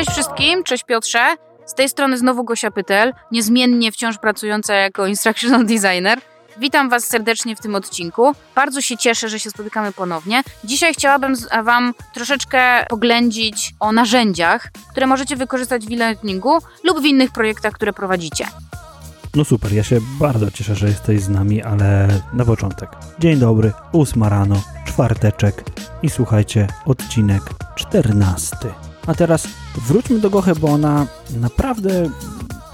Cześć wszystkim, cześć Piotrze. Z tej strony znowu Gosia Pytel, niezmiennie wciąż pracująca jako instructional designer. Witam Was serdecznie w tym odcinku. Bardzo się cieszę, że się spotykamy ponownie. Dzisiaj chciałabym Wam troszeczkę poględzić o narzędziach, które możecie wykorzystać w e-learningu lub w innych projektach, które prowadzicie. No super, ja się bardzo cieszę, że jesteś z nami, ale na początek. Dzień dobry, ósma rano, czwarteczek i słuchajcie, odcinek czternasty. A teraz wróćmy do Gochy, bo ona naprawdę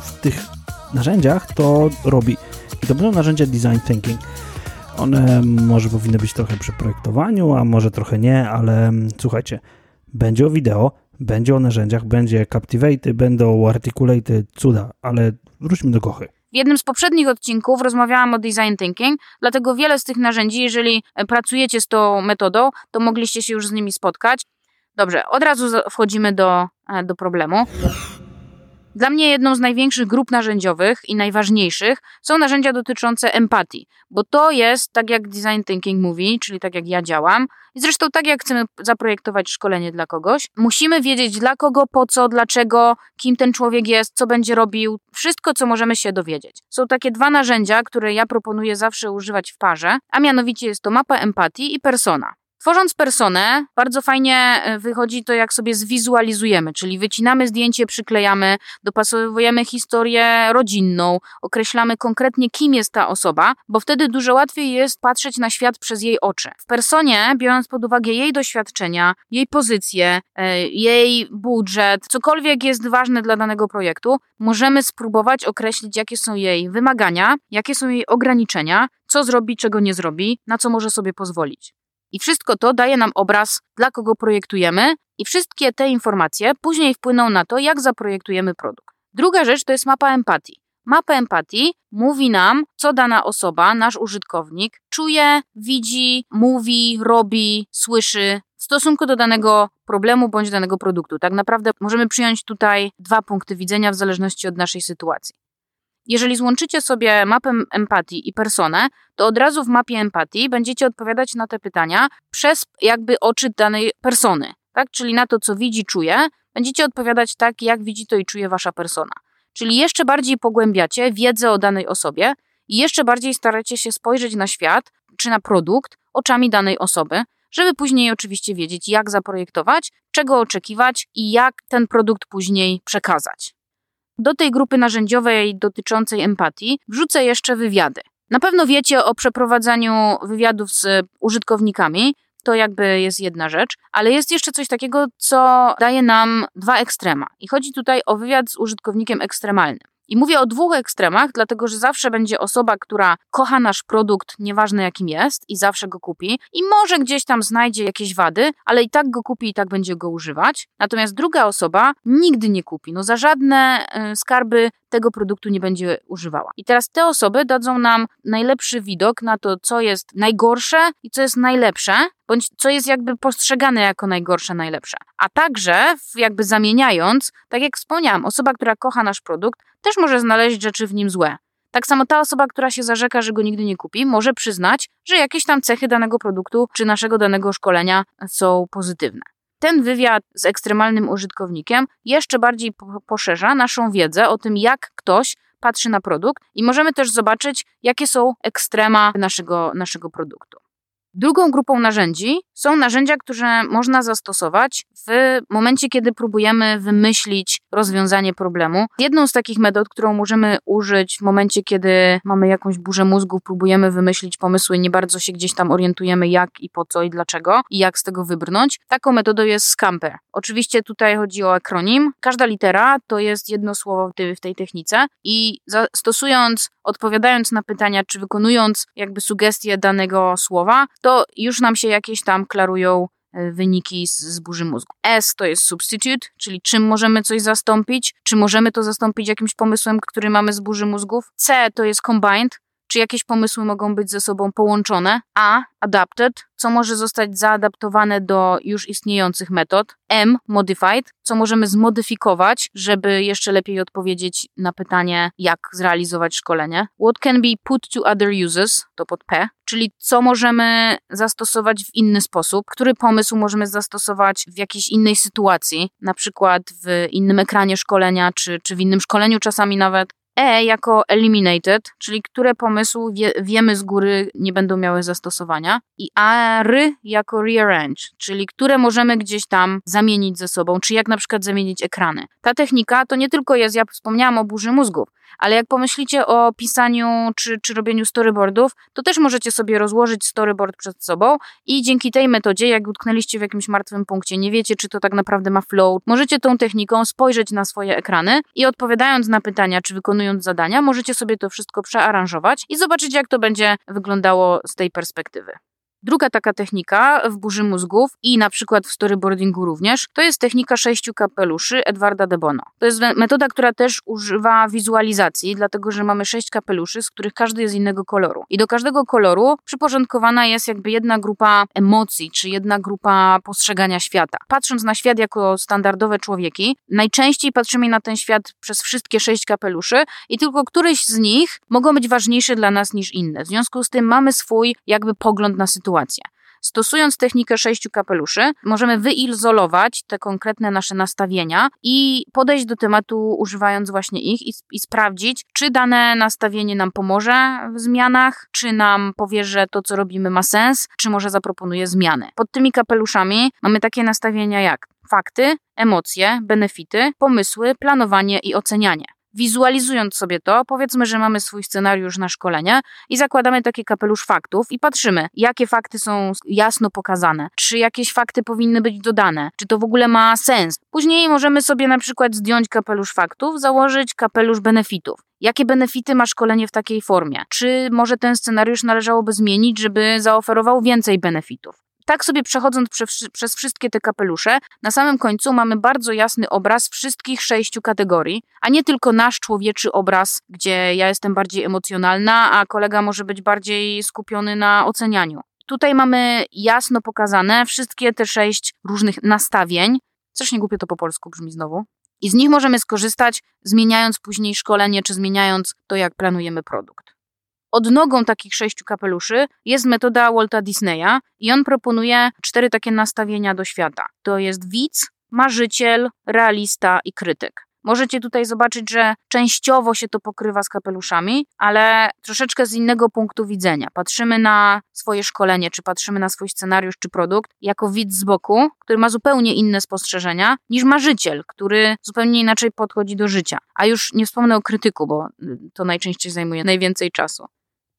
w tych narzędziach to robi. I to będą narzędzia design thinking. One może powinny być trochę przy projektowaniu, a może trochę nie, ale słuchajcie, będzie o wideo, będzie o narzędziach, będzie Captivate, będą Articulate, cuda, ale wróćmy do Gochy. W jednym z poprzednich odcinków rozmawiałam o design thinking, dlatego wiele z tych narzędzi, jeżeli pracujecie z tą metodą, to mogliście się już z nimi spotkać. Dobrze, od razu wchodzimy do, e, do problemu. Dla mnie jedną z największych grup narzędziowych i najważniejszych są narzędzia dotyczące empatii, bo to jest tak jak design thinking mówi, czyli tak jak ja działam, i zresztą tak jak chcemy zaprojektować szkolenie dla kogoś, musimy wiedzieć dla kogo, po co, dlaczego, kim ten człowiek jest, co będzie robił, wszystko co możemy się dowiedzieć. Są takie dwa narzędzia, które ja proponuję zawsze używać w parze, a mianowicie jest to mapa empatii i persona. Tworząc personę, bardzo fajnie e, wychodzi to, jak sobie zwizualizujemy, czyli wycinamy zdjęcie, przyklejamy, dopasowujemy historię rodzinną, określamy konkretnie, kim jest ta osoba, bo wtedy dużo łatwiej jest patrzeć na świat przez jej oczy. W personie, biorąc pod uwagę jej doświadczenia, jej pozycję, e, jej budżet, cokolwiek jest ważne dla danego projektu, możemy spróbować określić, jakie są jej wymagania, jakie są jej ograniczenia, co zrobi, czego nie zrobi, na co może sobie pozwolić. I wszystko to daje nam obraz, dla kogo projektujemy, i wszystkie te informacje później wpłyną na to, jak zaprojektujemy produkt. Druga rzecz to jest mapa empatii. Mapa empatii mówi nam, co dana osoba, nasz użytkownik, czuje, widzi, mówi, robi, słyszy w stosunku do danego problemu bądź danego produktu. Tak naprawdę możemy przyjąć tutaj dwa punkty widzenia w zależności od naszej sytuacji. Jeżeli złączycie sobie mapę empatii i personę, to od razu w mapie empatii będziecie odpowiadać na te pytania przez jakby oczy danej persony, tak? Czyli na to, co widzi, czuje, będziecie odpowiadać tak, jak widzi to i czuje wasza persona. Czyli jeszcze bardziej pogłębiacie wiedzę o danej osobie i jeszcze bardziej staracie się spojrzeć na świat czy na produkt oczami danej osoby, żeby później oczywiście wiedzieć, jak zaprojektować, czego oczekiwać i jak ten produkt później przekazać. Do tej grupy narzędziowej dotyczącej empatii wrzucę jeszcze wywiady. Na pewno wiecie o przeprowadzaniu wywiadów z użytkownikami, to jakby jest jedna rzecz, ale jest jeszcze coś takiego, co daje nam dwa ekstrema. I chodzi tutaj o wywiad z użytkownikiem ekstremalnym. I mówię o dwóch ekstremach, dlatego że zawsze będzie osoba, która kocha nasz produkt, nieważne jakim jest, i zawsze go kupi, i może gdzieś tam znajdzie jakieś wady, ale i tak go kupi i tak będzie go używać. Natomiast druga osoba nigdy nie kupi. No za żadne y, skarby tego produktu nie będzie używała. I teraz te osoby dadzą nam najlepszy widok na to, co jest najgorsze i co jest najlepsze, bądź co jest jakby postrzegane jako najgorsze, najlepsze. A także, jakby zamieniając, tak jak wspomniałam, osoba, która kocha nasz produkt, też może znaleźć rzeczy w nim złe. Tak samo ta osoba, która się zarzeka, że go nigdy nie kupi, może przyznać, że jakieś tam cechy danego produktu czy naszego danego szkolenia są pozytywne. Ten wywiad z ekstremalnym użytkownikiem jeszcze bardziej poszerza naszą wiedzę o tym, jak ktoś patrzy na produkt i możemy też zobaczyć, jakie są ekstrema naszego, naszego produktu. Drugą grupą narzędzi są narzędzia, które można zastosować w momencie, kiedy próbujemy wymyślić rozwiązanie problemu. Jedną z takich metod, którą możemy użyć w momencie, kiedy mamy jakąś burzę mózgu, próbujemy wymyślić pomysły, nie bardzo się gdzieś tam orientujemy, jak i po co i dlaczego i jak z tego wybrnąć. Taką metodą jest Scamper. Oczywiście tutaj chodzi o akronim. Każda litera to jest jedno słowo w tej technice i stosując, odpowiadając na pytania, czy wykonując jakby sugestie danego słowa, to już nam się jakieś tam klarują e, wyniki z, z burzy mózgu. S to jest substitute, czyli czym możemy coś zastąpić, czy możemy to zastąpić jakimś pomysłem, który mamy z burzy mózgów. C to jest combined, czy jakieś pomysły mogą być ze sobą połączone, a adapted, co może zostać zaadaptowane do już istniejących metod, m modified, co możemy zmodyfikować, żeby jeszcze lepiej odpowiedzieć na pytanie, jak zrealizować szkolenie, what can be put to other uses, to pod p, czyli co możemy zastosować w inny sposób, który pomysł możemy zastosować w jakiejś innej sytuacji, na przykład w innym ekranie szkolenia, czy, czy w innym szkoleniu czasami nawet, E jako eliminated, czyli które pomysły wie, wiemy z góry nie będą miały zastosowania i R jako rearrange, czyli które możemy gdzieś tam zamienić ze sobą, czy jak na przykład zamienić ekrany. Ta technika to nie tylko jest, ja wspomniałam o burzy mózgów, ale jak pomyślicie o pisaniu czy, czy robieniu storyboardów, to też możecie sobie rozłożyć storyboard przed sobą i dzięki tej metodzie, jak utknęliście w jakimś martwym punkcie, nie wiecie, czy to tak naprawdę ma flow, możecie tą techniką spojrzeć na swoje ekrany i odpowiadając na pytania, czy wykonując zadania, możecie sobie to wszystko przearanżować i zobaczyć, jak to będzie wyglądało z tej perspektywy. Druga taka technika w burzy mózgów i na przykład w storyboardingu również, to jest technika sześciu kapeluszy Edwarda de Bono. To jest metoda, która też używa wizualizacji, dlatego że mamy sześć kapeluszy, z których każdy jest innego koloru. I do każdego koloru przyporządkowana jest jakby jedna grupa emocji, czy jedna grupa postrzegania świata. Patrząc na świat jako standardowe człowieki, najczęściej patrzymy na ten świat przez wszystkie sześć kapeluszy i tylko któryś z nich mogą być ważniejsze dla nas niż inne. W związku z tym mamy swój jakby pogląd na sytuację sytuację. Stosując technikę sześciu kapeluszy, możemy wyizolować te konkretne nasze nastawienia i podejść do tematu używając właśnie ich i, i, sprawdzić, czy dane nastawienie nam pomoże w zmianach, czy nam powie, że to, co robimy, ma sens, czy może zaproponuje zmiany. Pod tymi kapeluszami mamy takie nastawienia jak fakty, emocje, benefity, pomysły, planowanie i ocenianie. Wizualizując sobie to, powiedzmy, że mamy swój scenariusz na szkolenie i zakładamy taki kapelusz faktów i patrzymy, jakie fakty są jasno pokazane, czy jakieś fakty powinny być dodane, czy to w ogóle ma sens. Później możemy sobie na przykład zdjąć kapelusz faktów, założyć kapelusz benefitów. Jakie benefity ma szkolenie w takiej formie? Czy może ten scenariusz należałoby zmienić, żeby zaoferował więcej benefitów? Tak sobie przechodząc przez, przez wszystkie te kapelusze, na samym końcu mamy bardzo jasny obraz wszystkich sześciu kategorii, a nie tylko nasz człowieczy obraz, gdzie ja jestem bardziej emocjonalna, a kolega może być bardziej skupiony na ocenianiu. Tutaj mamy jasno pokazane wszystkie te sześć różnych nastawień. nie głupio to po polsku brzmi znowu. I z nich możemy skorzystać, zmieniając później szkolenie, czy zmieniając to, jak planujemy produkt. Odnogą takich sześciu kapeluszy jest metoda Walta Disneya i on proponuje cztery takie nastawienia do świata. To jest widz, marzyciel, realista i krytyk. Możecie tutaj zobaczyć, że częściowo się to pokrywa z kapeluszami, ale troszeczkę z innego punktu widzenia. Patrzymy na swoje szkolenie, czy patrzymy na swój scenariusz, czy produkt jako widz z boku, który ma zupełnie inne spostrzeżenia niż marzyciel, który zupełnie inaczej podchodzi do życia. A już nie wspomnę o krytyku, bo to najczęściej zajmuje najwięcej czasu.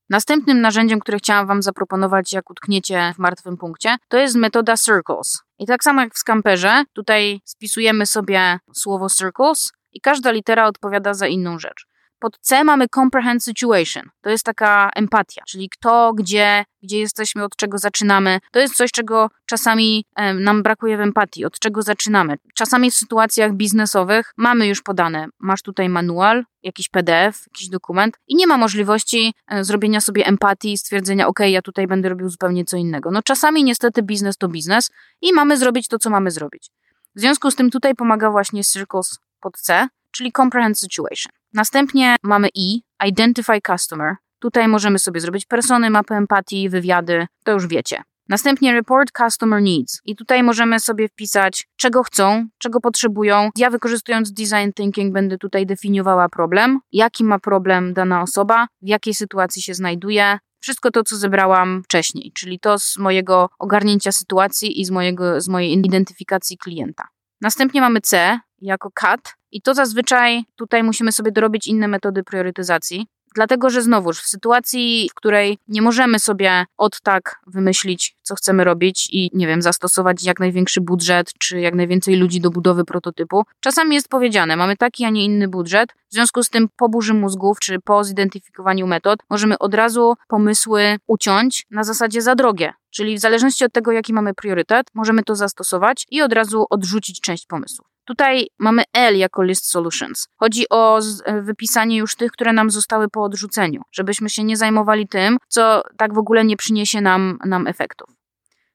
Następnym narzędziem, które chciałam Wam zaproponować, jak utkniecie w martwym punkcie, to jest metoda circles. I tak samo jak w Scamperze, tutaj spisujemy sobie słowo circles i każda litera odpowiada za inną rzecz. Pod C mamy comprehend situation. To jest taka empatia, czyli kto, gdzie, gdzie jesteśmy, od czego zaczynamy. To jest coś, czego czasami nam brakuje w empatii, od czego zaczynamy. Czasami w sytuacjach biznesowych mamy już podane, masz tutaj manual, jakiś PDF, jakiś dokument i nie ma możliwości e, zrobienia sobie empatii i stwierdzenia, ok, ja tutaj będę robił zupełnie co innego. No czasami niestety biznes to biznes i mamy zrobić to, co mamy zrobić. W związku z tym tutaj pomaga właśnie Circles pod C, czyli Comprehend Situation. Następnie mamy I, Identify Customer. Tutaj możemy sobie zrobić persony, mapy empatii, wywiady, to już wiecie. Następnie Report Customer Needs. I tutaj możemy sobie wpisać, czego chcą, czego potrzebują. Ja wykorzystując Design Thinking będę tutaj definiowała problem, jaki ma problem dana osoba, w jakiej sytuacji się znajduje. Wszystko to, co zebrałam wcześniej, czyli to z mojego ogarnięcia sytuacji i z, mojego, z mojej identyfikacji klienta. Następnie mamy C jako cut i to zazwyczaj tutaj musimy sobie dorobić inne metody priorytetyzacji. Dlatego, że znowuż w sytuacji, w której nie możemy sobie od tak wymyślić, co chcemy robić i nie wiem, zastosować jak największy budżet, czy jak najwięcej ludzi do budowy prototypu, czasami jest powiedziane, mamy taki, a nie inny budżet. W związku z tym po burzy mózgów, czy po zidentyfikowaniu metod, możemy od razu pomysły uciąć na zasadzie za drogie. Czyli w zależności od tego, jaki mamy priorytet, możemy to zastosować i od razu odrzucić część pomysłów. Tutaj mamy L jako list solutions. Chodzi o e, wypisanie już tych, które nam zostały po odrzuceniu, żebyśmy się nie zajmowali tym, co tak w ogóle nie przyniesie nam, nam efektów.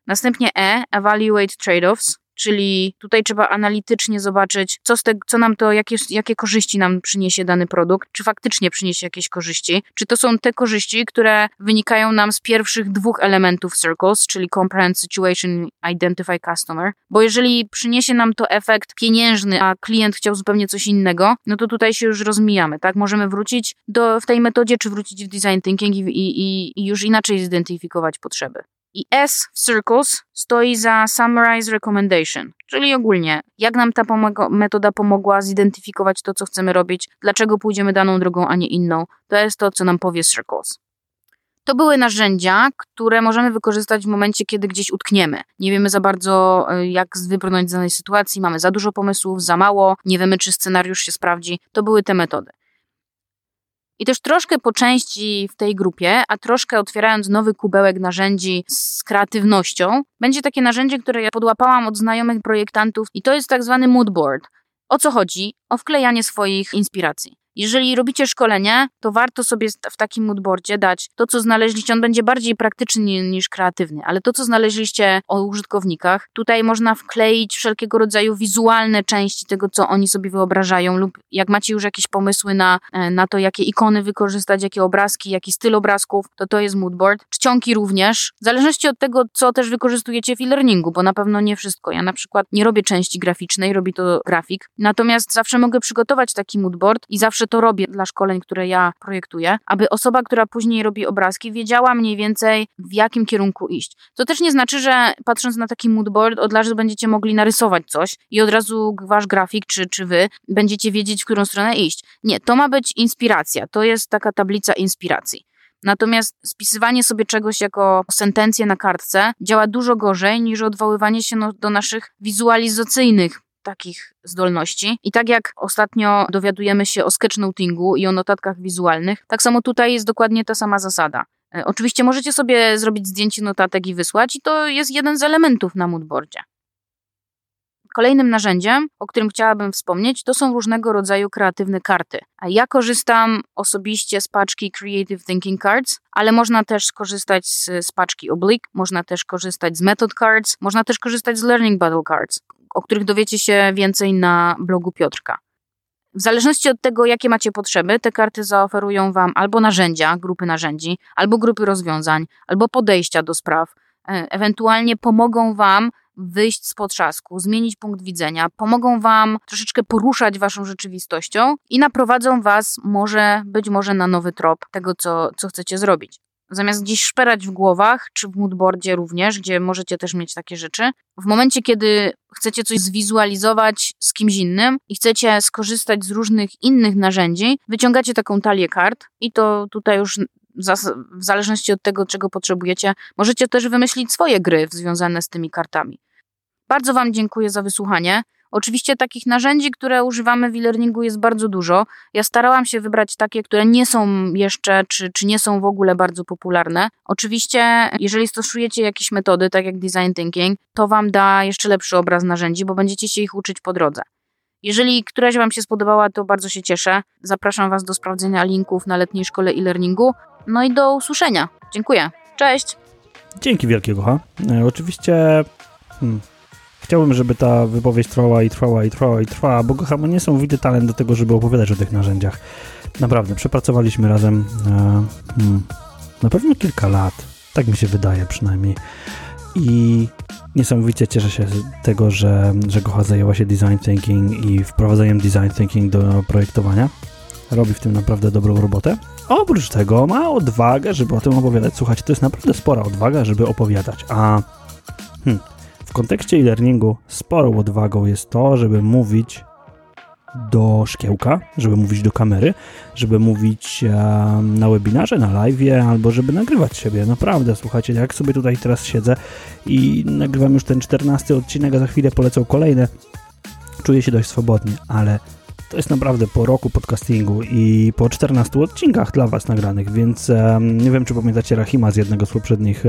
Następnie E, evaluate trade-offs, czyli tutaj trzeba analitycznie zobaczyć, co, z co nam to, jakie, jakie korzyści nam przyniesie dany produkt, czy faktycznie przyniesie jakieś korzyści, czy to są te korzyści, które wynikają nam z pierwszych dwóch elementów Circles, czyli Comprehend Situation, Identify Customer, bo jeżeli przyniesie nam to efekt pieniężny, a klient chciał zupełnie coś innego, no to tutaj się już rozmijamy, tak? Możemy wrócić do, w tej metodzie, czy wrócić w Design Thinking i, i, i już inaczej zidentyfikować potrzeby. I S w Circles stoi za Summarize Recommendation, czyli ogólnie, jak nam ta metoda pomogła zidentyfikować to, co chcemy robić, dlaczego pójdziemy daną drogą, a nie inną. To jest to, co nam powie Circles. To były narzędzia, które możemy wykorzystać w momencie, kiedy gdzieś utkniemy. Nie wiemy za bardzo, e, jak wybrnąć z danej sytuacji, mamy za dużo pomysłów, za mało, nie wiemy, czy scenariusz się sprawdzi. To były te metody. I też troszkę po części w tej grupie, a troszkę otwierając nowy kubełek narzędzi z kreatywnością, będzie takie narzędzie, które ja podłapałam od znajomych projektantów i to jest tak zwany moodboard. O co chodzi? O wklejanie swoich inspiracji. Jeżeli robicie szkolenie, to warto sobie w takim moodboardzie dać to, co znaleźliście. On będzie bardziej praktyczny niż kreatywny, ale to, co znaleźliście o użytkownikach, tutaj można wkleić wszelkiego rodzaju wizualne części tego, co oni sobie wyobrażają, lub jak macie już jakieś pomysły na, e, na to, jakie ikony wykorzystać, jakie obrazki, jaki styl obrazków, to to jest moodboard. Czcionki również, w zależności od tego, co też wykorzystujecie w e-learningu, bo na pewno nie wszystko. Ja na przykład nie robię części graficznej, robi to grafik, natomiast zawsze mogę przygotować taki moodboard i zawsze zawsze to robię dla szkoleń, które ja projektuję, aby osoba, która później robi obrazki, wiedziała mniej więcej w jakim kierunku iść. To też nie znaczy, że patrząc na taki moodboard, od razu będziecie mogli narysować coś i od razu wasz grafik czy, czy wy będziecie wiedzieć, w którą stronę iść. Nie, to ma być inspiracja. To jest taka tablica inspiracji. Natomiast spisywanie sobie czegoś jako sentencję na kartce działa dużo gorzej niż odwoływanie się no, do naszych wizualizacyjnych takich zdolności. I tak jak ostatnio dowiadujemy się o sketchnotingu i o notatkach wizualnych, tak samo tutaj jest dokładnie ta sama zasada. E, oczywiście możecie sobie zrobić zdjęcie notatek i wysłać, i to jest jeden z elementów na moodboardzie. Kolejnym narzędziem, o którym chciałabym wspomnieć, to są różnego rodzaju kreatywne karty. Ja korzystam osobiście z paczki Creative Thinking Cards, ale można też skorzystać z, z paczki Oblique, można też korzystać z Method Cards, można też korzystać z Learning Battle Cards o których dowiecie się więcej na blogu Piotrka. W zależności od tego, jakie macie potrzeby, te karty zaoferują Wam albo narzędzia, grupy narzędzi, albo grupy rozwiązań, albo podejścia do spraw. E, ewentualnie pomogą Wam wyjść z potrzasku, zmienić punkt widzenia, pomogą Wam troszeczkę poruszać Waszą rzeczywistością i naprowadzą Was może, być może na nowy trop tego, co, co chcecie zrobić. Zamiast gdzieś szperać w głowach, czy w moodboardzie również, gdzie możecie też mieć takie rzeczy, w momencie, kiedy chcecie coś zwizualizować z kimś innym i chcecie skorzystać z różnych innych narzędzi, wyciągacie taką talię kart i to tutaj już w zależności od tego, czego potrzebujecie, możecie też wymyślić swoje gry związane z tymi kartami. Bardzo Wam dziękuję za wysłuchanie. Oczywiście takich narzędzi, które używamy w e-learningu jest bardzo dużo. Ja starałam się wybrać takie, które nie są jeszcze, czy, czy nie są w ogóle bardzo popularne. Oczywiście, jeżeli stosujecie jakieś metody, tak jak design thinking, to Wam da jeszcze lepszy obraz narzędzi, bo będziecie się ich uczyć po drodze. Jeżeli któraś Wam się spodobała, to bardzo się cieszę. Zapraszam Was do sprawdzenia linków na letniej szkole e-learningu. No i do usłyszenia. Dziękuję. Cześć. Dzięki wielkiego, ha. E, oczywiście hmm, Chciałbym, żeby ta wypowiedź trwała i trwała i trwała i trwała, bo Gocha ma niesamowity talent do tego, żeby opowiadać o tych narzędziach. Naprawdę, przepracowaliśmy razem e, hmm, na pewno kilka lat, tak mi się wydaje przynajmniej. I niesamowicie cieszę się z tego, że, że Gocha zajęła się design thinking i wprowadzeniem design thinking do projektowania. Robi w tym naprawdę dobrą robotę. Oprócz tego ma odwagę, żeby o tym opowiadać. Słuchajcie, to jest naprawdę spora odwaga, żeby opowiadać. A hmm, w kontekście e-learningu sporą odwagą jest to, żeby mówić do szkiełka, żeby mówić do kamery, żeby mówić na webinarze, na live, albo żeby nagrywać siebie. Naprawdę, słuchajcie, jak sobie tutaj teraz siedzę i nagrywam już ten 14 odcinek, a za chwilę polecą kolejne, czuję się dość swobodnie, ale to jest naprawdę po roku podcastingu i po 14 odcinkach dla Was nagranych, więc nie wiem, czy pamiętacie Rahima z jednego z poprzednich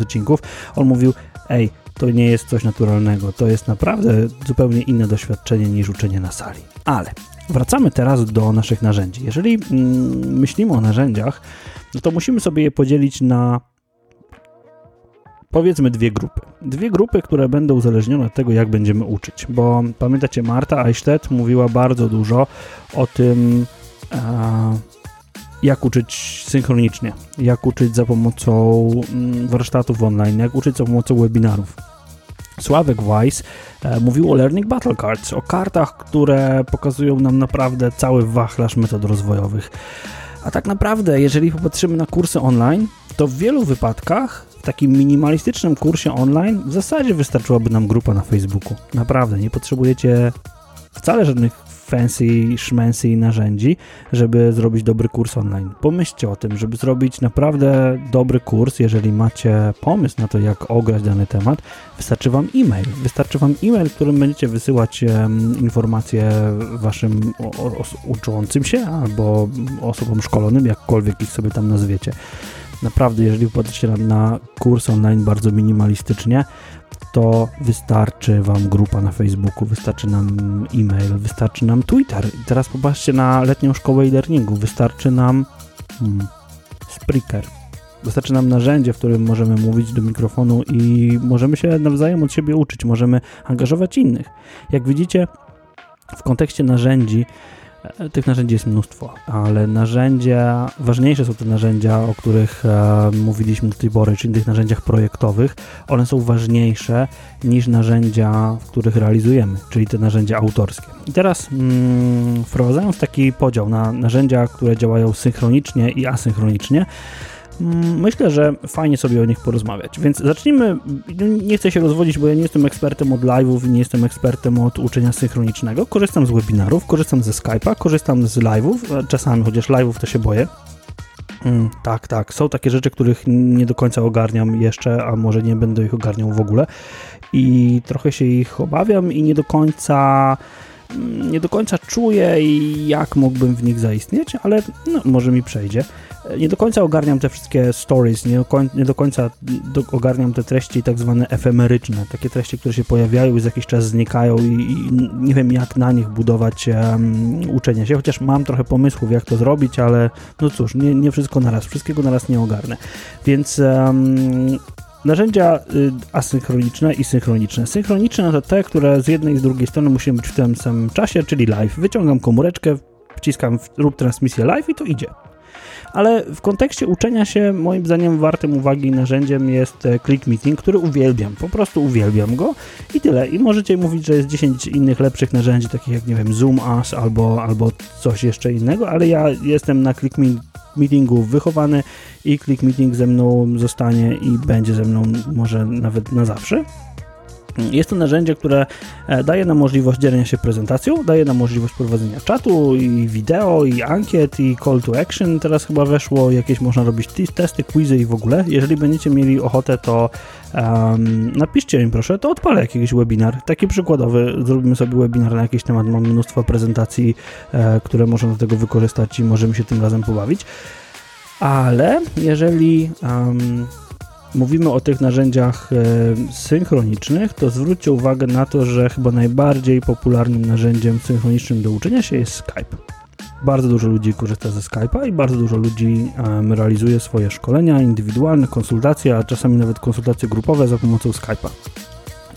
odcinków. On mówił, ej, to nie jest coś naturalnego. To jest naprawdę zupełnie inne doświadczenie niż uczenie na sali. Ale wracamy teraz do naszych narzędzi. Jeżeli mm, myślimy o narzędziach, no to musimy sobie je podzielić na powiedzmy dwie grupy. Dwie grupy, które będą uzależnione od tego, jak będziemy uczyć. Bo pamiętacie, Marta Eichstätt mówiła bardzo dużo o tym, jak uczyć synchronicznie, jak uczyć za pomocą mm, warsztatów online, jak uczyć za pomocą webinarów. Sławek Weiss e, mówił o Learning Battle Cards, o kartach, które pokazują nam naprawdę cały wachlarz metod rozwojowych. A tak naprawdę, jeżeli popatrzymy na kursy online, to w wielu wypadkach w takim minimalistycznym kursie online w zasadzie wystarczyłaby nam grupa na Facebooku. Naprawdę, nie potrzebujecie wcale żadnych fancy, szmensy narzędzi, żeby zrobić dobry kurs online. Pomyślcie o tym, żeby zrobić naprawdę dobry kurs, jeżeli macie pomysł na to, jak ograć dany temat, wystarczy Wam e-mail. Wystarczy Wam e-mail, w którym będziecie wysyłać um, informacje Waszym uczącym się albo osobom szkolonym, jakkolwiek ich sobie tam nazwiecie. Naprawdę, jeżeli popatrzycie na kurs online bardzo minimalistycznie, to wystarczy Wam grupa na Facebooku, wystarczy nam e-mail, wystarczy nam Twitter. I teraz popatrzcie na letnią szkołę e-learningu, wystarczy nam hmm, Spreaker. Wystarczy nam narzędzie, w którym możemy mówić do mikrofonu i możemy się nawzajem od siebie uczyć, możemy angażować innych. Jak widzicie, w kontekście narzędzi tych narzędzi jest mnóstwo, ale narzędzia, ważniejsze są te narzędzia, o których e, mówiliśmy do tej pory, czyli tych narzędziach projektowych. One są ważniejsze niż narzędzia, w których realizujemy, czyli te narzędzia autorskie. I teraz mm, wprowadzając taki podział na narzędzia, które działają synchronicznie i asynchronicznie, myślę, że fajnie sobie o nich porozmawiać. Więc zacznijmy. Nie chcę się rozwodzić, bo ja nie jestem ekspertem od live'ów, nie jestem ekspertem od uczenia synchronicznego. Korzystam z webinarów, korzystam ze Skype'a, korzystam z live'ów, e, czasami, chociaż live'ów to się boję. Mm, tak, tak. Są takie rzeczy, których nie do końca ogarniam jeszcze, a może nie będę ich ogarniał w ogóle. I trochę się ich obawiam i nie do końca nie do końca czuję, jak mógłbym w nich zaistnieć, ale no, może mi przejdzie. Nie do końca ogarniam te wszystkie stories, nie nie do końca do, ogarniam te treści tak zwane efemeryczne, takie treści, które się pojawiają i za jakiś czas znikają i, i nie wiem jak na nich budować um, uczenie się, chociaż mam trochę pomysłów jak to zrobić, ale no cóż, nie, nie wszystko naraz, wszystkiego naraz nie ogarnę. Więc um, Narzędzia y, asynchroniczne i synchroniczne. Synchroniczne to te, które z jednej i z drugiej strony musimy być w tym samym czasie, czyli live. Wyciągam komóreczkę, wciskam w, rób transmisję live i to idzie. Ale w kontekście uczenia się, moim zdaniem, wartym uwagi narzędziem jest e, Click Meeting, który uwielbiam. Po prostu uwielbiam go i tyle. I możecie mówić, że jest 10 innych lepszych narzędzi, takich jak, nie wiem, Zoom, As albo, albo coś jeszcze innego, ale ja jestem na Click Meetingu wychowany i Click Meeting ze mną zostanie i będzie ze mną może nawet na zawsze. Jest to narzędzie, które e, daje nam możliwość dzielenia się prezentacją, daje nam możliwość prowadzenia czatu i wideo, i ankiet, i call to action. Teraz chyba weszło jakieś, można robić testy, quizy i w ogóle. Jeżeli będziecie mieli ochotę, to um, napiszcie mi proszę, to odpalę jakiś webinar. Taki przykładowy, zrobimy sobie webinar na jakiś temat. Mam mnóstwo prezentacji, e, które można do tego wykorzystać i możemy się tym razem pobawić. Ale jeżeli um, mówimy o tych narzędziach e, synchronicznych, to zwróćcie uwagę na to, że chyba najbardziej popularnym narzędziem synchronicznym do uczenia się jest Skype. Bardzo dużo ludzi korzysta ze Skype'a i bardzo dużo ludzi realizuje swoje szkolenia indywidualne, konsultacje, a czasami nawet konsultacje grupowe za pomocą Skype'a.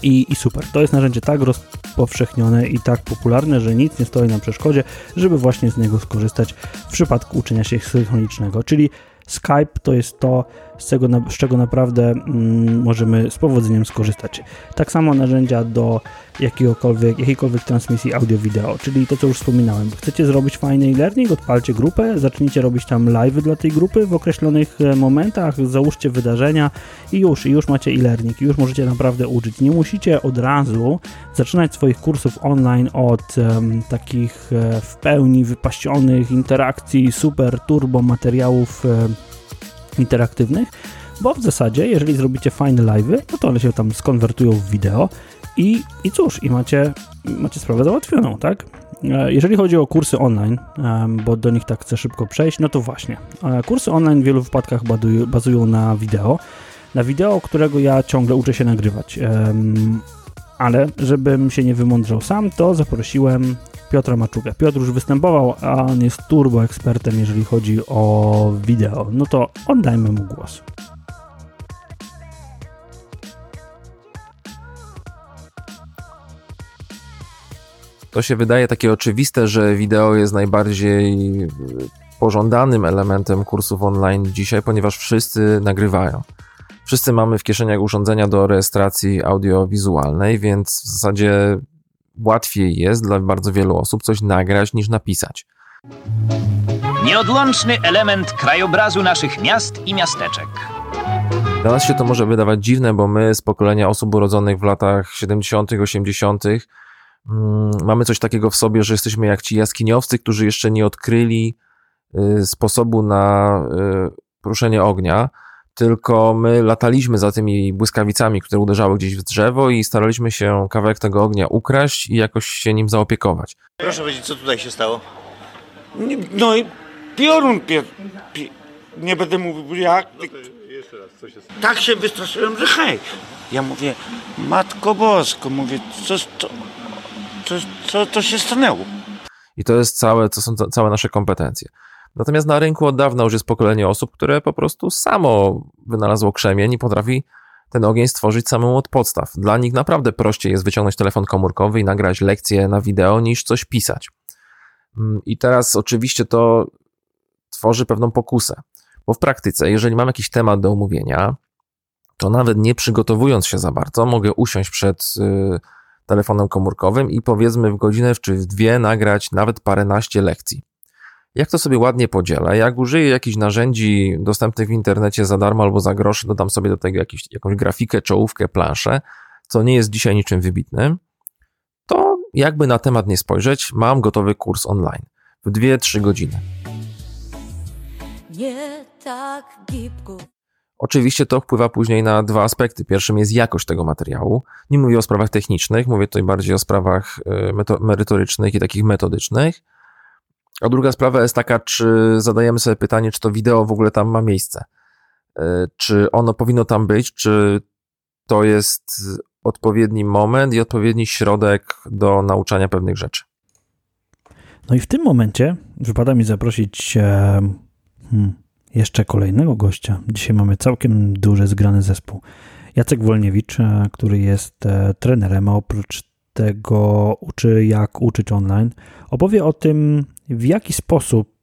I, I, super. To jest narzędzie tak rozpowszechnione i tak popularne, że nic nie stoi na przeszkodzie, żeby właśnie z niego skorzystać w przypadku uczenia się synchronicznego. Czyli Skype to jest to, z czego, z czego naprawdę mm, możemy z powodzeniem skorzystać. Tak samo narzędzia do jakiegokolwiek, jakiejkolwiek transmisji audio-wideo, czyli to, co już wspominałem. Chcecie zrobić fajny e-learning, odpalcie grupę, zacznijcie robić tam live dla tej grupy w określonych e, momentach, załóżcie wydarzenia i już, i już macie e-learning, już możecie naprawdę uczyć. Nie musicie od razu zaczynać swoich kursów online od um, takich e, w pełni wypaścionych interakcji, super turbo materiałów e, interaktywnych, bo w zasadzie, jeżeli zrobicie fajne live'y, no to one się tam skonwertują w wideo i, i cóż, i macie, macie sprawę załatwioną, tak? E, jeżeli chodzi o kursy online, bo do nich tak chcę szybko przejść, no to właśnie. E, kursy online w wielu wypadkach bazują na wideo. na wideo, którego ja ciągle uczę się nagrywać. Ale żebym się nie wymądrzał sam, to zaprosiłem Piotra Maczugę. Piotr już występował, a on jest turbo ekspertem, jeżeli chodzi o wideo. No to oddajmy mu głos. To się wydaje takie oczywiste, że wideo jest najbardziej e, pożądanym elementem kursów online dzisiaj, ponieważ wszyscy nagrywają. Wszyscy mamy w kieszeniach urządzenia do rejestracji audiowizualnej, więc w zasadzie łatwiej jest dla bardzo wielu osób coś nagrać niż napisać. Nieodłączny element krajobrazu naszych miast i miasteczek. Dla nas się to może wydawać dziwne, bo my z pokolenia osób urodzonych w latach 70., 80., mm, mamy coś takiego w sobie, że jesteśmy jak ci jaskiniowcy, którzy jeszcze nie odkryli y, sposobu na y, poruszenie ognia, tylko my lataliśmy za tymi błyskawicami, które uderzały gdzieś w drzewo i staraliśmy się kawałek tego ognia ukraść i jakoś się nim zaopiekować. Proszę powiedzieć, co tutaj się stało? No i piorun pier, pi, nie będę mówił jak. Jeszcze raz, co się stało? Tak się wystraszyłem, że hej. Ja mówię, Matko Bosko, mówię, co, co, co, co to się stanęło? I to jest całe, to są całe nasze kompetencje. Natomiast na rynku od dawna już jest pokolenie osób, które po prostu samo wynalazło krzemień i potrafi ten ogień stworzyć samemu od podstaw. Dla nich naprawdę prościej jest wyciągnąć telefon komórkowy i nagrać lekcję na wideo niż coś pisać. Mm, I teraz oczywiście to tworzy pewną pokusę, bo w praktyce, jeżeli mam jakiś temat do omówienia, to nawet nie przygotowując się za bardzo, mogę usiąść przed y, telefonem komórkowym i powiedzmy w godzinę czy w dwie nagrać nawet paręnaście lekcji. Jak to sobie ładnie podzielę? Jak użyję jakichś narzędzi dostępnych w internecie za darmo albo za groszy, dodam sobie do tego jakiś, jakąś grafikę, czołówkę, planszę, co nie jest dzisiaj niczym wybitnym, to jakby na temat nie spojrzeć, mam gotowy kurs online w 2-3 godziny. Nie tak gibko. Oczywiście to wpływa później na dwa aspekty. Pierwszym jest jakość tego materiału. Nie mówię o sprawach technicznych, mówię tutaj bardziej o sprawach y, merytorycznych i takich metodycznych. A druga sprawa jest taka, czy zadajemy sobie pytanie, czy to wideo w ogóle tam ma miejsce. E, czy ono powinno tam być, czy to jest odpowiedni moment i odpowiedni środek do nauczania pewnych rzeczy. No i w tym momencie wypada mi zaprosić e, hmm, jeszcze kolejnego gościa. Dzisiaj mamy całkiem duży, zgrany zespół. Jacek Wolniewicz, e, który jest trenerem, a oprócz tego uczy, jak uczyć online, opowie o tym, w jaki sposób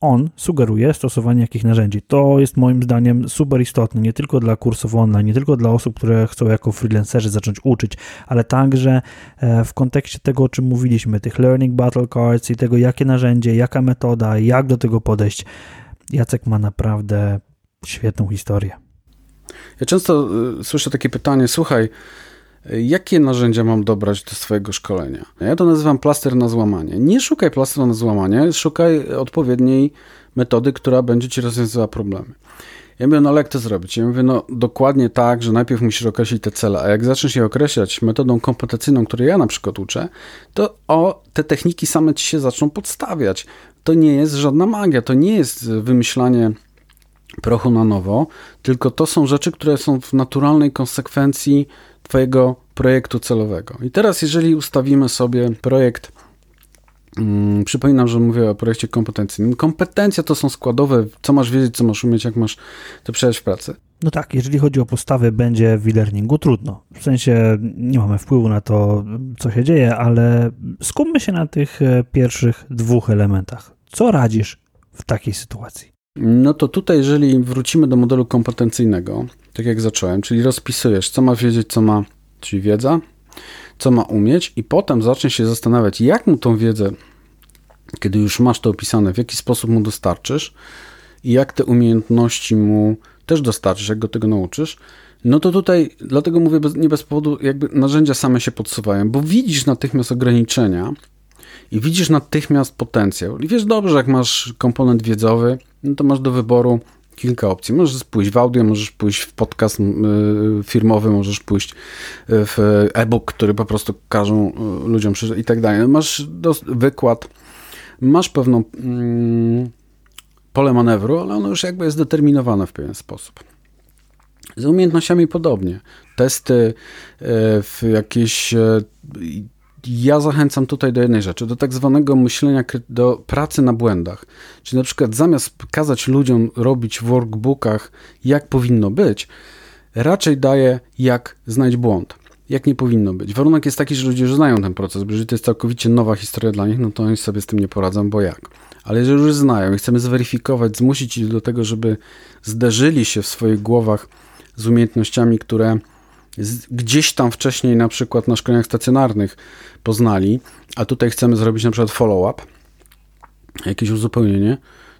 on sugeruje stosowanie jakich narzędzi. To jest moim zdaniem super istotne, nie tylko dla kursów online, nie tylko dla osób, które chcą jako freelancerzy zacząć uczyć, ale także e, w kontekście tego, o czym mówiliśmy, tych learning battle cards i tego, jakie narzędzie, jaka metoda, jak do tego podejść. Jacek ma naprawdę świetną historię. Ja często y, słyszę takie pytanie, słuchaj, Jakie narzędzia mam dobrać do swojego szkolenia? Ja to nazywam plaster na złamanie. Nie szukaj plastera na złamanie, szukaj odpowiedniej metody, która będzie ci rozwiązywała problemy. Ja mówię, no ale jak to zrobić? Ja mówię, no dokładnie tak, że najpierw musisz określić te cele, a jak zaczniesz je określać metodą kompetencyjną, której ja na przykład uczę, to o, te techniki same ci się zaczną podstawiać. To nie jest żadna magia, to nie jest wymyślanie prochu na nowo, tylko to są rzeczy, które są w naturalnej konsekwencji Twojego projektu celowego. I teraz, jeżeli ustawimy sobie projekt, hmm, przypominam, że mówię o projekcie kompetencyjnym. Kompetencja to są składowe, co masz wiedzieć, co masz umieć, jak masz to przejąć w pracy. No tak, jeżeli chodzi o postawy, będzie w e-learningu trudno. W sensie nie mamy wpływu na to, co się dzieje, ale skupmy się na tych e, pierwszych dwóch elementach. Co radzisz w takiej sytuacji? No to tutaj, jeżeli wrócimy do modelu kompetencyjnego, tak jak zacząłem, czyli rozpisujesz, co ma wiedzieć, co ma, czyli wiedza, co ma umieć, i potem zaczniesz się zastanawiać, jak mu tą wiedzę, kiedy już masz to opisane, w jaki sposób mu dostarczysz i jak te umiejętności mu też dostarczysz, jak go tego nauczysz, no to tutaj, dlatego mówię bez, nie bez powodu, jakby narzędzia same się podsuwają, bo widzisz natychmiast ograniczenia i widzisz natychmiast potencjał. I wiesz dobrze, jak masz komponent wiedzowy, no to masz do wyboru kilka opcji. Możesz pójść w audio, możesz pójść w podcast y, firmowy, możesz pójść y, w e-book, który po prostu każą y, ludziom przeczytać i tak dalej. Masz wykład, masz pewną mm, pole manewru, ale ono już jakby jest determinowane w pewien sposób. Z umiejętnościami podobnie. Testy, w jakieś. Ja zachęcam tutaj do jednej rzeczy, do tak zwanego myślenia, do pracy na błędach. Czyli na przykład zamiast kazać ludziom robić w workbookach, jak powinno być, raczej daje, jak znaleźć błąd. Jak nie powinno być. Warunek jest taki, że ludzie już znają ten proces, bo jeżeli to jest całkowicie nowa historia dla nich, no to oni sobie z tym nie poradzą, bo jak. Ale jeżeli już znają i chcemy zweryfikować, zmusić ich do tego, żeby zderzyli się w swoich głowach z umiejętnościami, które gdzieś tam wcześniej na przykład na szkoleniach stacjonarnych poznali, a tutaj chcemy zrobić na przykład follow-up, jakieś uzupełnienie,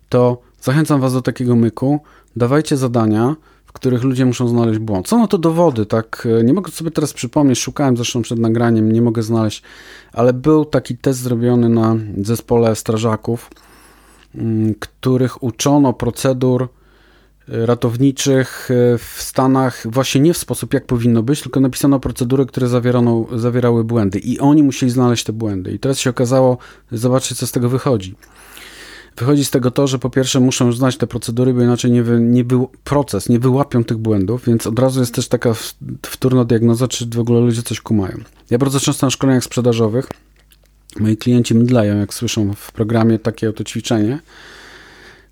to zachęcam Was do takiego myku. Dawajcie zadania, w których ludzie muszą znaleźć błąd. Są na to dowody, tak? Nie mogę sobie teraz przypomnieć, szukałem zresztą przed nagraniem, nie mogę znaleźć, ale był taki test zrobiony na zespole strażaków, mm, których uczono procedur ratowniczych e, w Stanach właśnie nie w sposób, jak powinno być, tylko napisano procedury, które zawierano, zawierały błędy i oni musieli znaleźć te błędy. I teraz się okazało, zobaczcie, co z tego wychodzi. Wychodzi z tego to, że po pierwsze muszą znać te procedury, bo inaczej nie, wy, nie był proces, nie wyłapią tych błędów, więc od razu jest też taka wtórna diagnoza, czy w ogóle ludzie coś kumają. Ja bardzo często na szkoleniach sprzedażowych moi klienci mdleją, jak słyszą w programie takie oto ćwiczenie,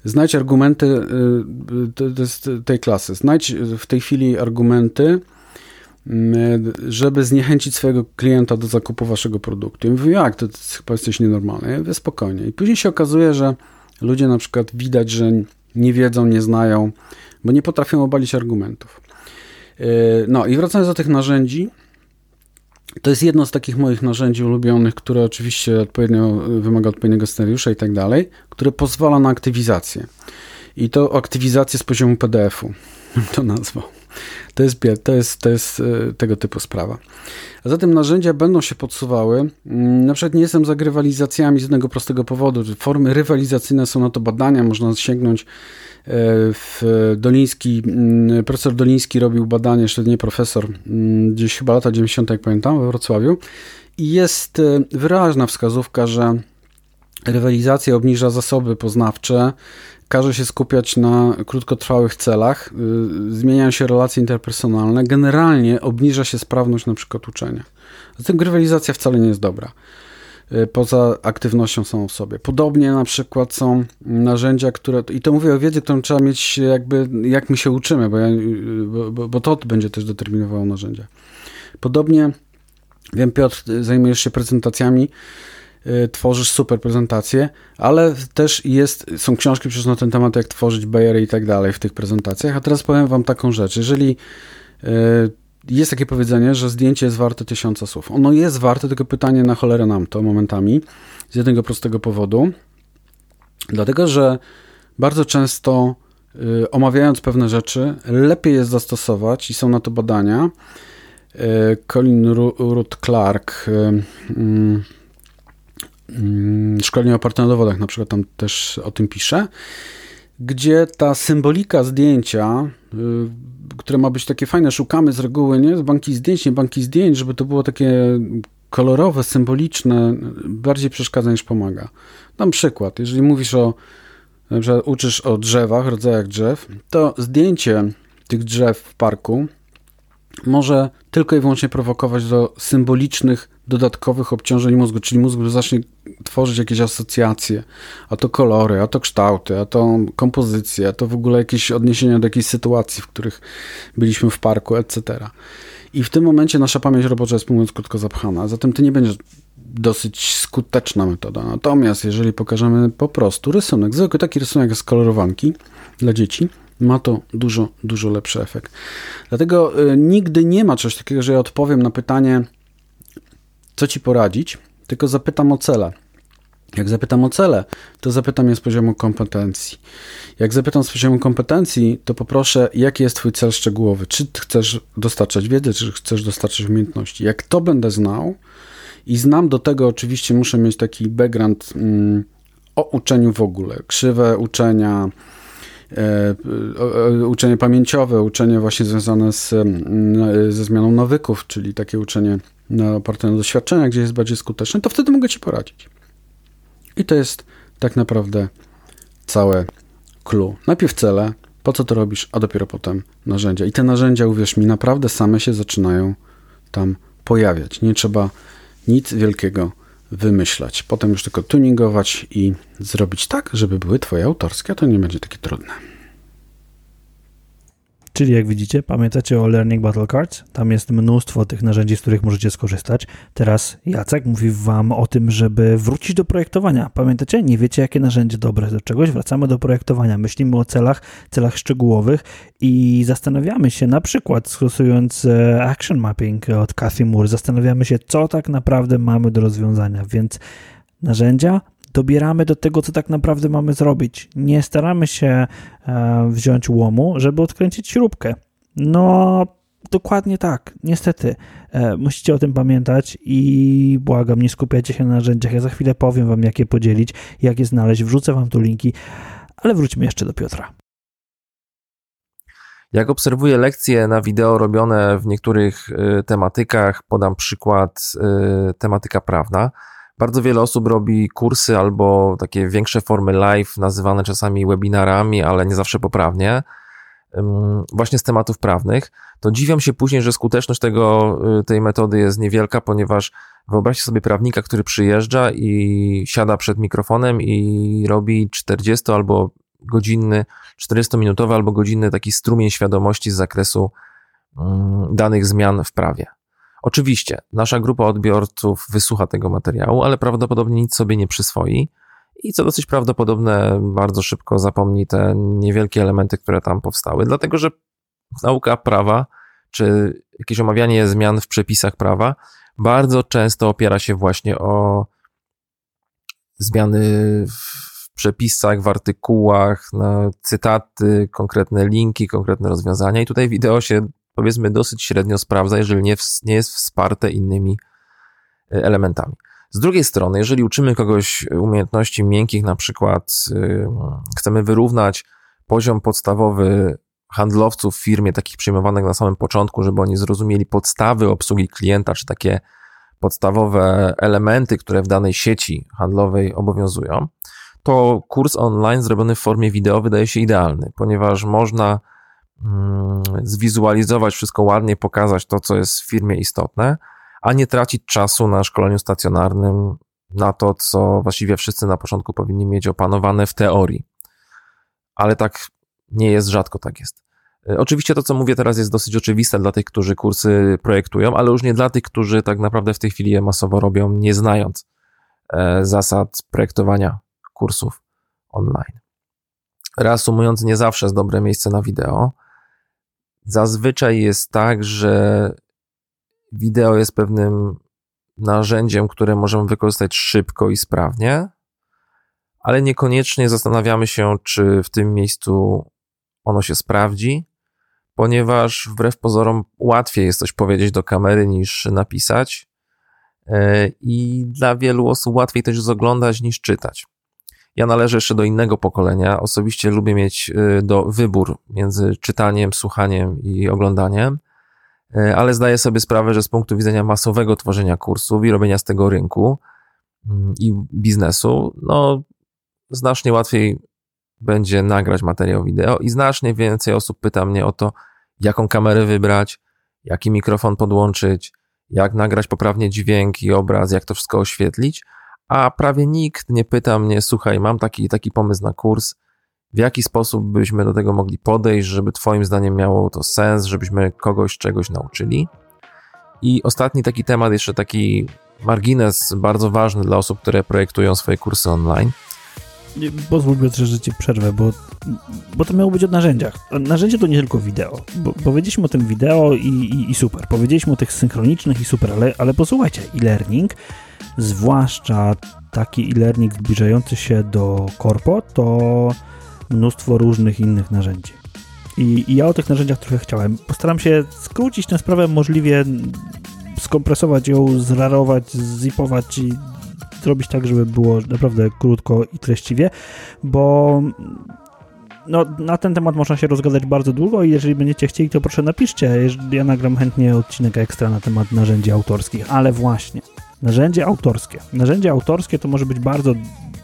Znajdź argumenty y, tej klasy. Znajdź w tej chwili argumenty, mm, żeby zniechęcić swojego klienta do zakupu waszego produktu. I mówię, jak, to, to chyba jesteś nienormalny. Ja mówię, spokojnie. I później się okazuje, że ludzie na przykład widać, że nie wiedzą, nie znają, bo nie potrafią obalić argumentów. Y, no i wracając do tych narzędzi, to jest jedno z takich moich narzędzi ulubionych, które oczywiście odpowiednio wymaga odpowiedniego scenariusza i tak dalej, które pozwala na aktywizację. I to aktywizację z poziomu PDF-u, to nazwał. To jest, to jest, to jest e, tego typu sprawa. A zatem narzędzia będą się podsuwały. Mm, na przykład nie jestem za rywalizacjami z jednego prostego powodu. Formy rywalizacyjne są na to badania, można sięgnąć E, w Doliński, mm, profesor Doliński robił badanie, jeszcze nie profesor, mm, gdzieś chyba lata 90., jak pamiętam, we Wrocławiu. I jest e, wyraźna wskazówka, że rywalizacja obniża zasoby poznawcze, każe się skupiać na krótkotrwałych celach, e, zmieniają się relacje interpersonalne, generalnie obniża się sprawność na przykład uczenia. Zatem rywalizacja wcale nie jest dobra. Y, poza aktywnością samą w sobie. Podobnie na przykład są narzędzia, które, i to mówię o wiedzy, którą trzeba mieć jakby, jak my się uczymy, bo, ja, bo, bo to będzie też determinowało narzędzia. Podobnie, wiem Piotr, zajmujesz się prezentacjami, y, tworzysz super prezentacje, ale też jest, są książki przecież na ten temat, jak tworzyć bajery i tak dalej w tych prezentacjach, a teraz powiem wam taką rzecz, jeżeli y, jest takie powiedzenie, że zdjęcie jest warte tysiąca słów. Ono jest warte, tylko pytanie na cholerę nam to momentami, z jednego prostego powodu. Dlatego, że bardzo często y, omawiając pewne rzeczy, lepiej jest zastosować i są na to badania. Y, Colin Ruth Clark, y, mm, szkolenie oparte na dowodach, na przykład tam też o tym pisze, gdzie ta symbolika zdjęcia które ma być takie fajne, szukamy z reguły, nie? Z banki zdjęć, nie banki zdjęć, żeby to było takie kolorowe, symboliczne, bardziej przeszkadza niż pomaga. Dam przykład. Jeżeli mówisz o, przykład uczysz o drzewach, rodzajach drzew, to zdjęcie tych drzew w parku może tylko i wyłącznie prowokować do symbolicznych, dodatkowych obciążeń mózgu, czyli mózg zacznie tworzyć jakieś asocjacje, a to kolory, a to kształty, a to kompozycje, a to w ogóle jakieś odniesienia do jakiejś sytuacji, w których byliśmy w parku, etc. I w tym momencie nasza pamięć robocza jest, mówiąc krótko, zapchana. Zatem to nie będzie dosyć skuteczna metoda. Natomiast jeżeli pokażemy po prostu rysunek, zwykły taki rysunek z kolorowanki dla dzieci, ma to dużo, dużo lepszy efekt. Dlatego y, nigdy nie ma czegoś takiego, że ja odpowiem na pytanie, co ci poradzić, tylko zapytam o cele. Jak zapytam o cele, to zapytam je z poziomu kompetencji. Jak zapytam z poziomu kompetencji, to poproszę, jaki jest Twój cel szczegółowy. Czy chcesz dostarczać wiedzy, czy chcesz dostarczać umiejętności. Jak to będę znał i znam do tego, oczywiście muszę mieć taki background mm, o uczeniu w ogóle, krzywe uczenia, E, uczenie pamięciowe, uczenie właśnie związane z, ze zmianą nawyków, czyli takie uczenie na oparte na doświadczeniach, gdzie jest bardziej skuteczne, to wtedy mogę Ci poradzić. I to jest tak naprawdę całe clue. Najpierw cele, po co to robisz, a dopiero potem narzędzia. I te narzędzia, uwierz mi, naprawdę same się zaczynają tam pojawiać. Nie trzeba nic wielkiego wymyślać. Potem już tylko tuningować i zrobić tak, żeby były twoje autorskie, to nie będzie takie trudne. Czyli jak widzicie, pamiętacie o Learning Battle Cards? Tam jest mnóstwo tych narzędzi, z których możecie skorzystać. Teraz Jacek mówi wam o tym, żeby wrócić do projektowania. Pamiętacie? Nie wiecie, jakie narzędzie dobre do czegoś? Wracamy do projektowania. Myślimy o celach, celach szczegółowych i zastanawiamy się, na przykład stosując e, Action Mapping od Cathy Moore, zastanawiamy się, co tak naprawdę mamy do rozwiązania. Więc narzędzia, dobieramy do tego, co tak naprawdę mamy zrobić. Nie staramy się e, wziąć łomu, żeby odkręcić śrubkę. No, dokładnie tak. Niestety, e, musicie o tym pamiętać i błagam, nie skupiajcie się na narzędziach. Ja za chwilę powiem wam, jak je podzielić, jak je znaleźć. Wrzucę wam tu linki, ale wróćmy jeszcze do Piotra. Jak obserwuję lekcje na wideo robione w niektórych y, tematykach, podam przykład tematyka prawna, bardzo wiele osób robi kursy albo takie większe formy live, nazywane czasami webinarami, ale nie zawsze poprawnie, właśnie z tematów prawnych. To dziwiam się później, że skuteczność tego, y, tej metody jest niewielka, ponieważ wyobraźcie sobie prawnika, który przyjeżdża i siada przed mikrofonem i robi 40 albo godzinny, 40-minutowy albo godzinny taki strumień świadomości z zakresu danych zmian w prawie. Oczywiście, nasza grupa odbiorców wysłucha tego materiału, ale prawdopodobnie nic sobie nie przyswoi i co dosyć prawdopodobne, bardzo szybko zapomni te niewielkie elementy, które tam powstały, dlatego że nauka prawa czy jakieś omawianie zmian w przepisach prawa bardzo często opiera się właśnie o zmiany w przepisach, w artykułach, cytaty, konkretne linki, konkretne rozwiązania. I tutaj wideo się powiedzmy dosyć średnio sprawdza, jeżeli nie, nie jest wsparte innymi e, elementami. Z drugiej strony, jeżeli uczymy kogoś umiejętności miękkich, na przykład yy, chcemy wyrównać poziom podstawowy handlowców w firmie, takich przyjmowanych na samym początku, żeby oni zrozumieli podstawy obsługi klienta, czy takie podstawowe elementy, które w danej sieci handlowej obowiązują, to kurs online zrobiony w formie wideo wydaje się idealny, ponieważ można zwizualizować wszystko ładnie, pokazać to, co jest w firmie istotne, a nie tracić czasu na szkoleniu stacjonarnym, na to, co właściwie wszyscy na początku powinni mieć opanowane w teorii. Ale tak nie jest, rzadko tak jest. E, oczywiście to, co mówię teraz, jest dosyć oczywiste dla tych, którzy kursy projektują, ale już nie dla tych, którzy tak naprawdę w tej chwili je masowo robią, nie znając e, zasad projektowania kursów online. Reasumując, nie zawsze jest dobre miejsce na wideo. Zazwyczaj jest tak, że wideo jest pewnym narzędziem, które możemy wykorzystać szybko i sprawnie, ale niekoniecznie zastanawiamy się, czy w tym miejscu ono się sprawdzi, ponieważ wbrew pozorom łatwiej jest coś powiedzieć do kamery niż napisać. E, I dla wielu osób łatwiej też oglądać niż czytać. Ja należę jeszcze do innego pokolenia. Osobiście lubię mieć y, do wybór między czytaniem, słuchaniem i oglądaniem, y, ale zdaję sobie sprawę, że z punktu widzenia masowego tworzenia kursów i robienia z tego rynku mm, i biznesu, no znacznie łatwiej będzie nagrać materiał wideo i znacznie więcej osób pyta mnie o to, jaką kamerę wybrać, jaki mikrofon podłączyć, jak nagrać poprawnie dźwięk i obraz, jak to wszystko oświetlić a prawie nikt nie pyta mnie, słuchaj, mam taki taki pomysł na kurs, w jaki sposób byśmy do tego mogli podejść, żeby Twoim zdaniem miało to sens, żebyśmy kogoś czegoś nauczyli. I ostatni taki temat, jeszcze taki margines bardzo ważny dla osób, które projektują swoje kursy online. Pozwól Piotrze, że Ci przerwę, bo, bo to miało być o narzędziach. Narzędzie to nie tylko wideo. Bo, powiedzieliśmy o tym wideo i, i, i super. Powiedzieliśmy o tych synchronicznych i super, ale, ale posłuchajcie, e-learning zwłaszcza taki e-learning zbliżający się do korpo, to mnóstwo różnych innych narzędzi. I, I, ja o tych narzędziach trochę chciałem. Postaram się skrócić tę sprawę możliwie, skompresować ją, zrarować, zipować i zrobić tak, żeby było naprawdę krótko i treściwie, bo no, na ten temat można się rozgadać bardzo długo i jeżeli będziecie chcieli, to proszę napiszcie. Ja nagram chętnie odcinek ekstra na temat narzędzi autorskich, ale właśnie, Narzędzie autorskie. Narzędzie autorskie to może być bardzo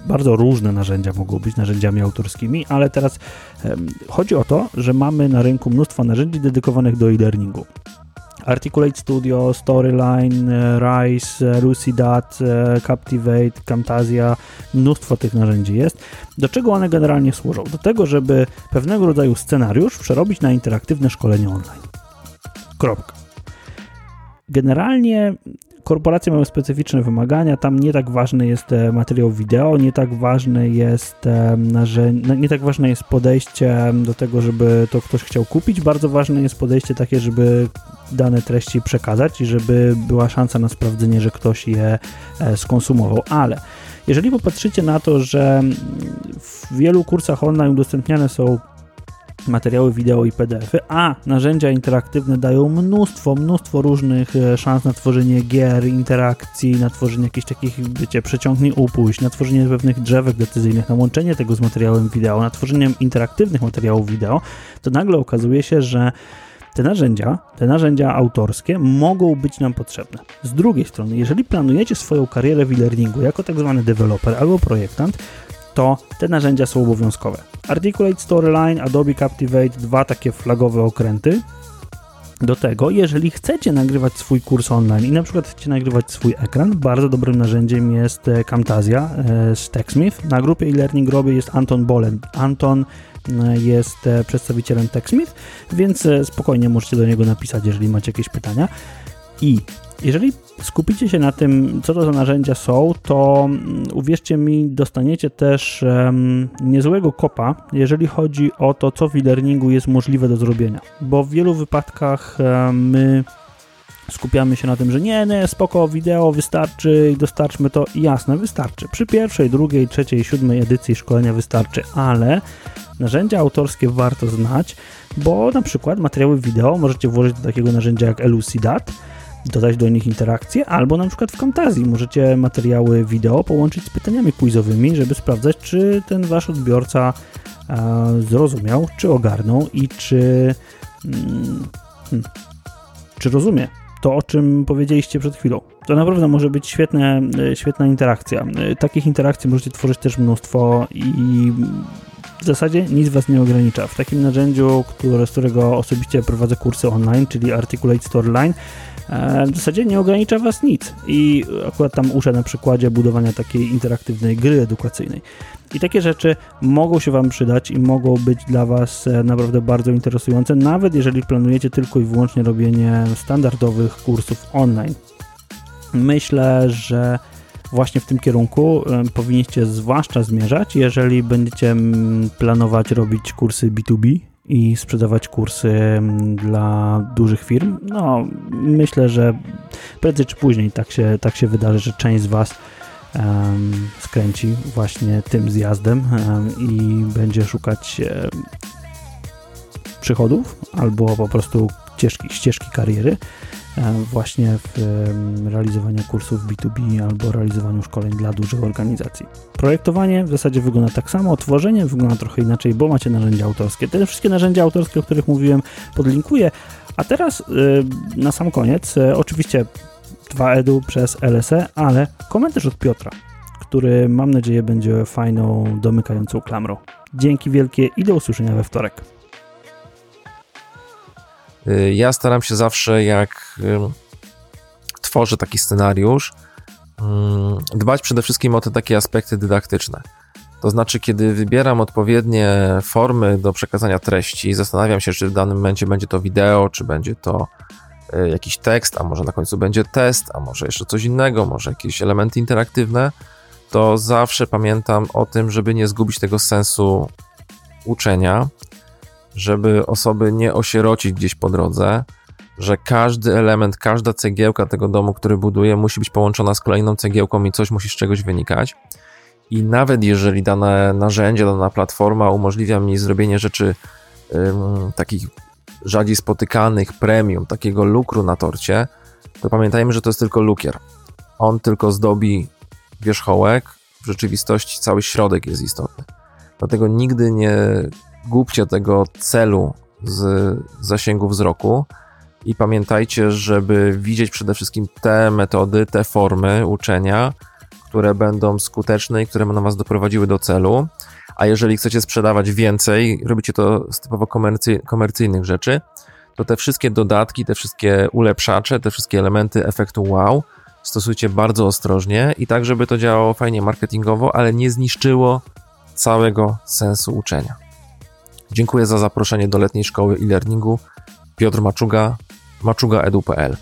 bardzo różne narzędzia mogą być narzędziami autorskimi, ale teraz chodzi o to, że mamy na rynku mnóstwo narzędzi dedykowanych do e-learningu. Articulate Studio, Storyline, Rise, Lucidat, Captivate, Camtasia, mnóstwo tych narzędzi jest. Do czego one generalnie służą? Do tego, żeby pewnego rodzaju scenariusz przerobić na interaktywne szkolenie online. Kropka. Generalnie korporacje mają specyficzne wymagania, tam nie tak ważny jest e, materiał wideo, nie tak ważne jest e, narzędzie, nie tak ważne jest podejście do tego, żeby to ktoś chciał kupić, bardzo ważne jest podejście takie, żeby dane treści przekazać i żeby była szansa na sprawdzenie, że ktoś je e, skonsumował, ale jeżeli popatrzycie na to, że w wielu kursach online udostępniane są materiały wideo i PDFy, a narzędzia interaktywne dają mnóstwo, mnóstwo różnych e, szans na tworzenie gier, interakcji, na tworzenie jakichś takich, wiecie, przeciągnij upuść, na tworzenie pewnych drzewek decyzyjnych, na łączenie tego z materiałem wideo, na tworzenie interaktywnych materiałów wideo, to nagle okazuje się, że te narzędzia, te narzędzia autorskie mogą być nam potrzebne. Z drugiej strony, jeżeli planujecie swoją karierę w e-learningu jako tak zwany deweloper albo projektant, to te narzędzia są obowiązkowe. Articulate Storyline, Adobe Captivate, dwa takie flagowe okręty. Do tego, jeżeli chcecie nagrywać swój kurs online i na przykład chcecie nagrywać swój ekran, bardzo dobrym narzędziem jest e, Camtasia e, z TechSmith. Na grupie e-learning robię jest Anton Bolen. Anton e, jest przedstawicielem TechSmith, więc spokojnie możecie do niego napisać, jeżeli macie jakieś pytania. I jeżeli skupicie się na tym, co to za narzędzia są, to mm, uwierzcie mi, dostaniecie też um, niezłego kopa, jeżeli chodzi o to, co w e-learningu jest możliwe do zrobienia. Bo w wielu wypadkach um, my skupiamy się na tym, że nie, nie, spoko, wideo wystarczy i dostarczmy to. Jasne, wystarczy. Przy pierwszej, drugiej, trzeciej, siódmej edycji szkolenia wystarczy, ale narzędzia autorskie warto znać, bo na przykład materiały wideo możecie włożyć do takiego narzędzia jak Elucidat, dodać do nich interakcje, albo na przykład w Camtasia możecie materiały wideo połączyć z pytaniami quizowymi, żeby sprawdzać, czy ten wasz odbiorca e, zrozumiał, czy ogarnął i czy, mm, hmm, czy rozumie to, o czym powiedzieliście przed chwilą. To naprawdę może być świetne, e, świetna interakcja. E, takich interakcji możecie tworzyć też mnóstwo i w zasadzie nic Was nie ogranicza. W takim narzędziu, które, z którego osobiście prowadzę kursy online, czyli Articulate Storyline, w zasadzie nie ogranicza Was nic. I akurat tam uczę na przykładzie budowania takiej interaktywnej gry edukacyjnej. I takie rzeczy mogą się Wam przydać i mogą być dla Was e, naprawdę bardzo interesujące, nawet jeżeli planujecie tylko i wyłącznie robienie standardowych kursów online. Myślę, że właśnie w tym kierunku e, powinniście zwłaszcza zmierzać, jeżeli będziecie planować robić kursy B2B, i sprzedawać kursy mm, dla dużych firm. No, myślę, że prędzej czy później tak się, tak się wydarzy, że część z Was um, skręci właśnie tym zjazdem um, i będzie szukać um, przychodów albo po prostu ścieżki, ścieżki kariery właśnie w realizowaniu kursów B2B albo realizowaniu szkoleń dla dużych organizacji. Projektowanie w zasadzie wygląda tak samo, tworzenie wygląda trochę inaczej, bo macie narzędzia autorskie. Te wszystkie narzędzia autorskie, o których mówiłem, podlinkuję. A teraz e, na sam koniec, e, oczywiście 2edu przez LSE, ale komentarz od Piotra, który mam nadzieję będzie fajną, domykającą klamrą. Dzięki wielkie i do usłyszenia we wtorek. Y, ja staram się zawsze, jak tworzę taki scenariusz, dbać przede wszystkim o te takie aspekty dydaktyczne. To znaczy, kiedy wybieram odpowiednie formy do przekazania treści, zastanawiam się, czy w danym momencie będzie to wideo, czy będzie to y, jakiś tekst, a może na końcu będzie test, a może jeszcze coś innego, może jakieś elementy interaktywne, to zawsze pamiętam o tym, żeby nie zgubić tego sensu uczenia żeby osoby nie osierocić gdzieś po drodze, że każdy element, każda cegiełka tego domu, który buduje, musi być połączona z kolejną cegiełką i coś musi z czegoś wynikać. I nawet jeżeli dane narzędzie, dana platforma umożliwia mi zrobienie rzeczy ym, takich rzadziej spotykanych, premium, takiego lukru na torcie, to pamiętajmy, że to jest tylko lukier. On tylko zdobi wierzchołek, w rzeczywistości cały środek jest istotny. Dlatego nigdy nie głupcie tego celu z zasięgu wzroku i pamiętajcie, żeby widzieć przede wszystkim te metody, te formy uczenia, które będą skuteczne i które będą Was doprowadziły do celu. A jeżeli chcecie sprzedawać więcej, robicie to z typowo komercy, komercyjnych rzeczy, to te wszystkie dodatki, te wszystkie ulepszacze, te wszystkie elementy efektu wow stosujcie bardzo ostrożnie i tak, żeby to działało fajnie marketingowo, ale nie zniszczyło całego sensu uczenia. Dziękuję za zaproszenie do letniej szkoły e-learningu. Piotr Maczuga, maczugaedu.pl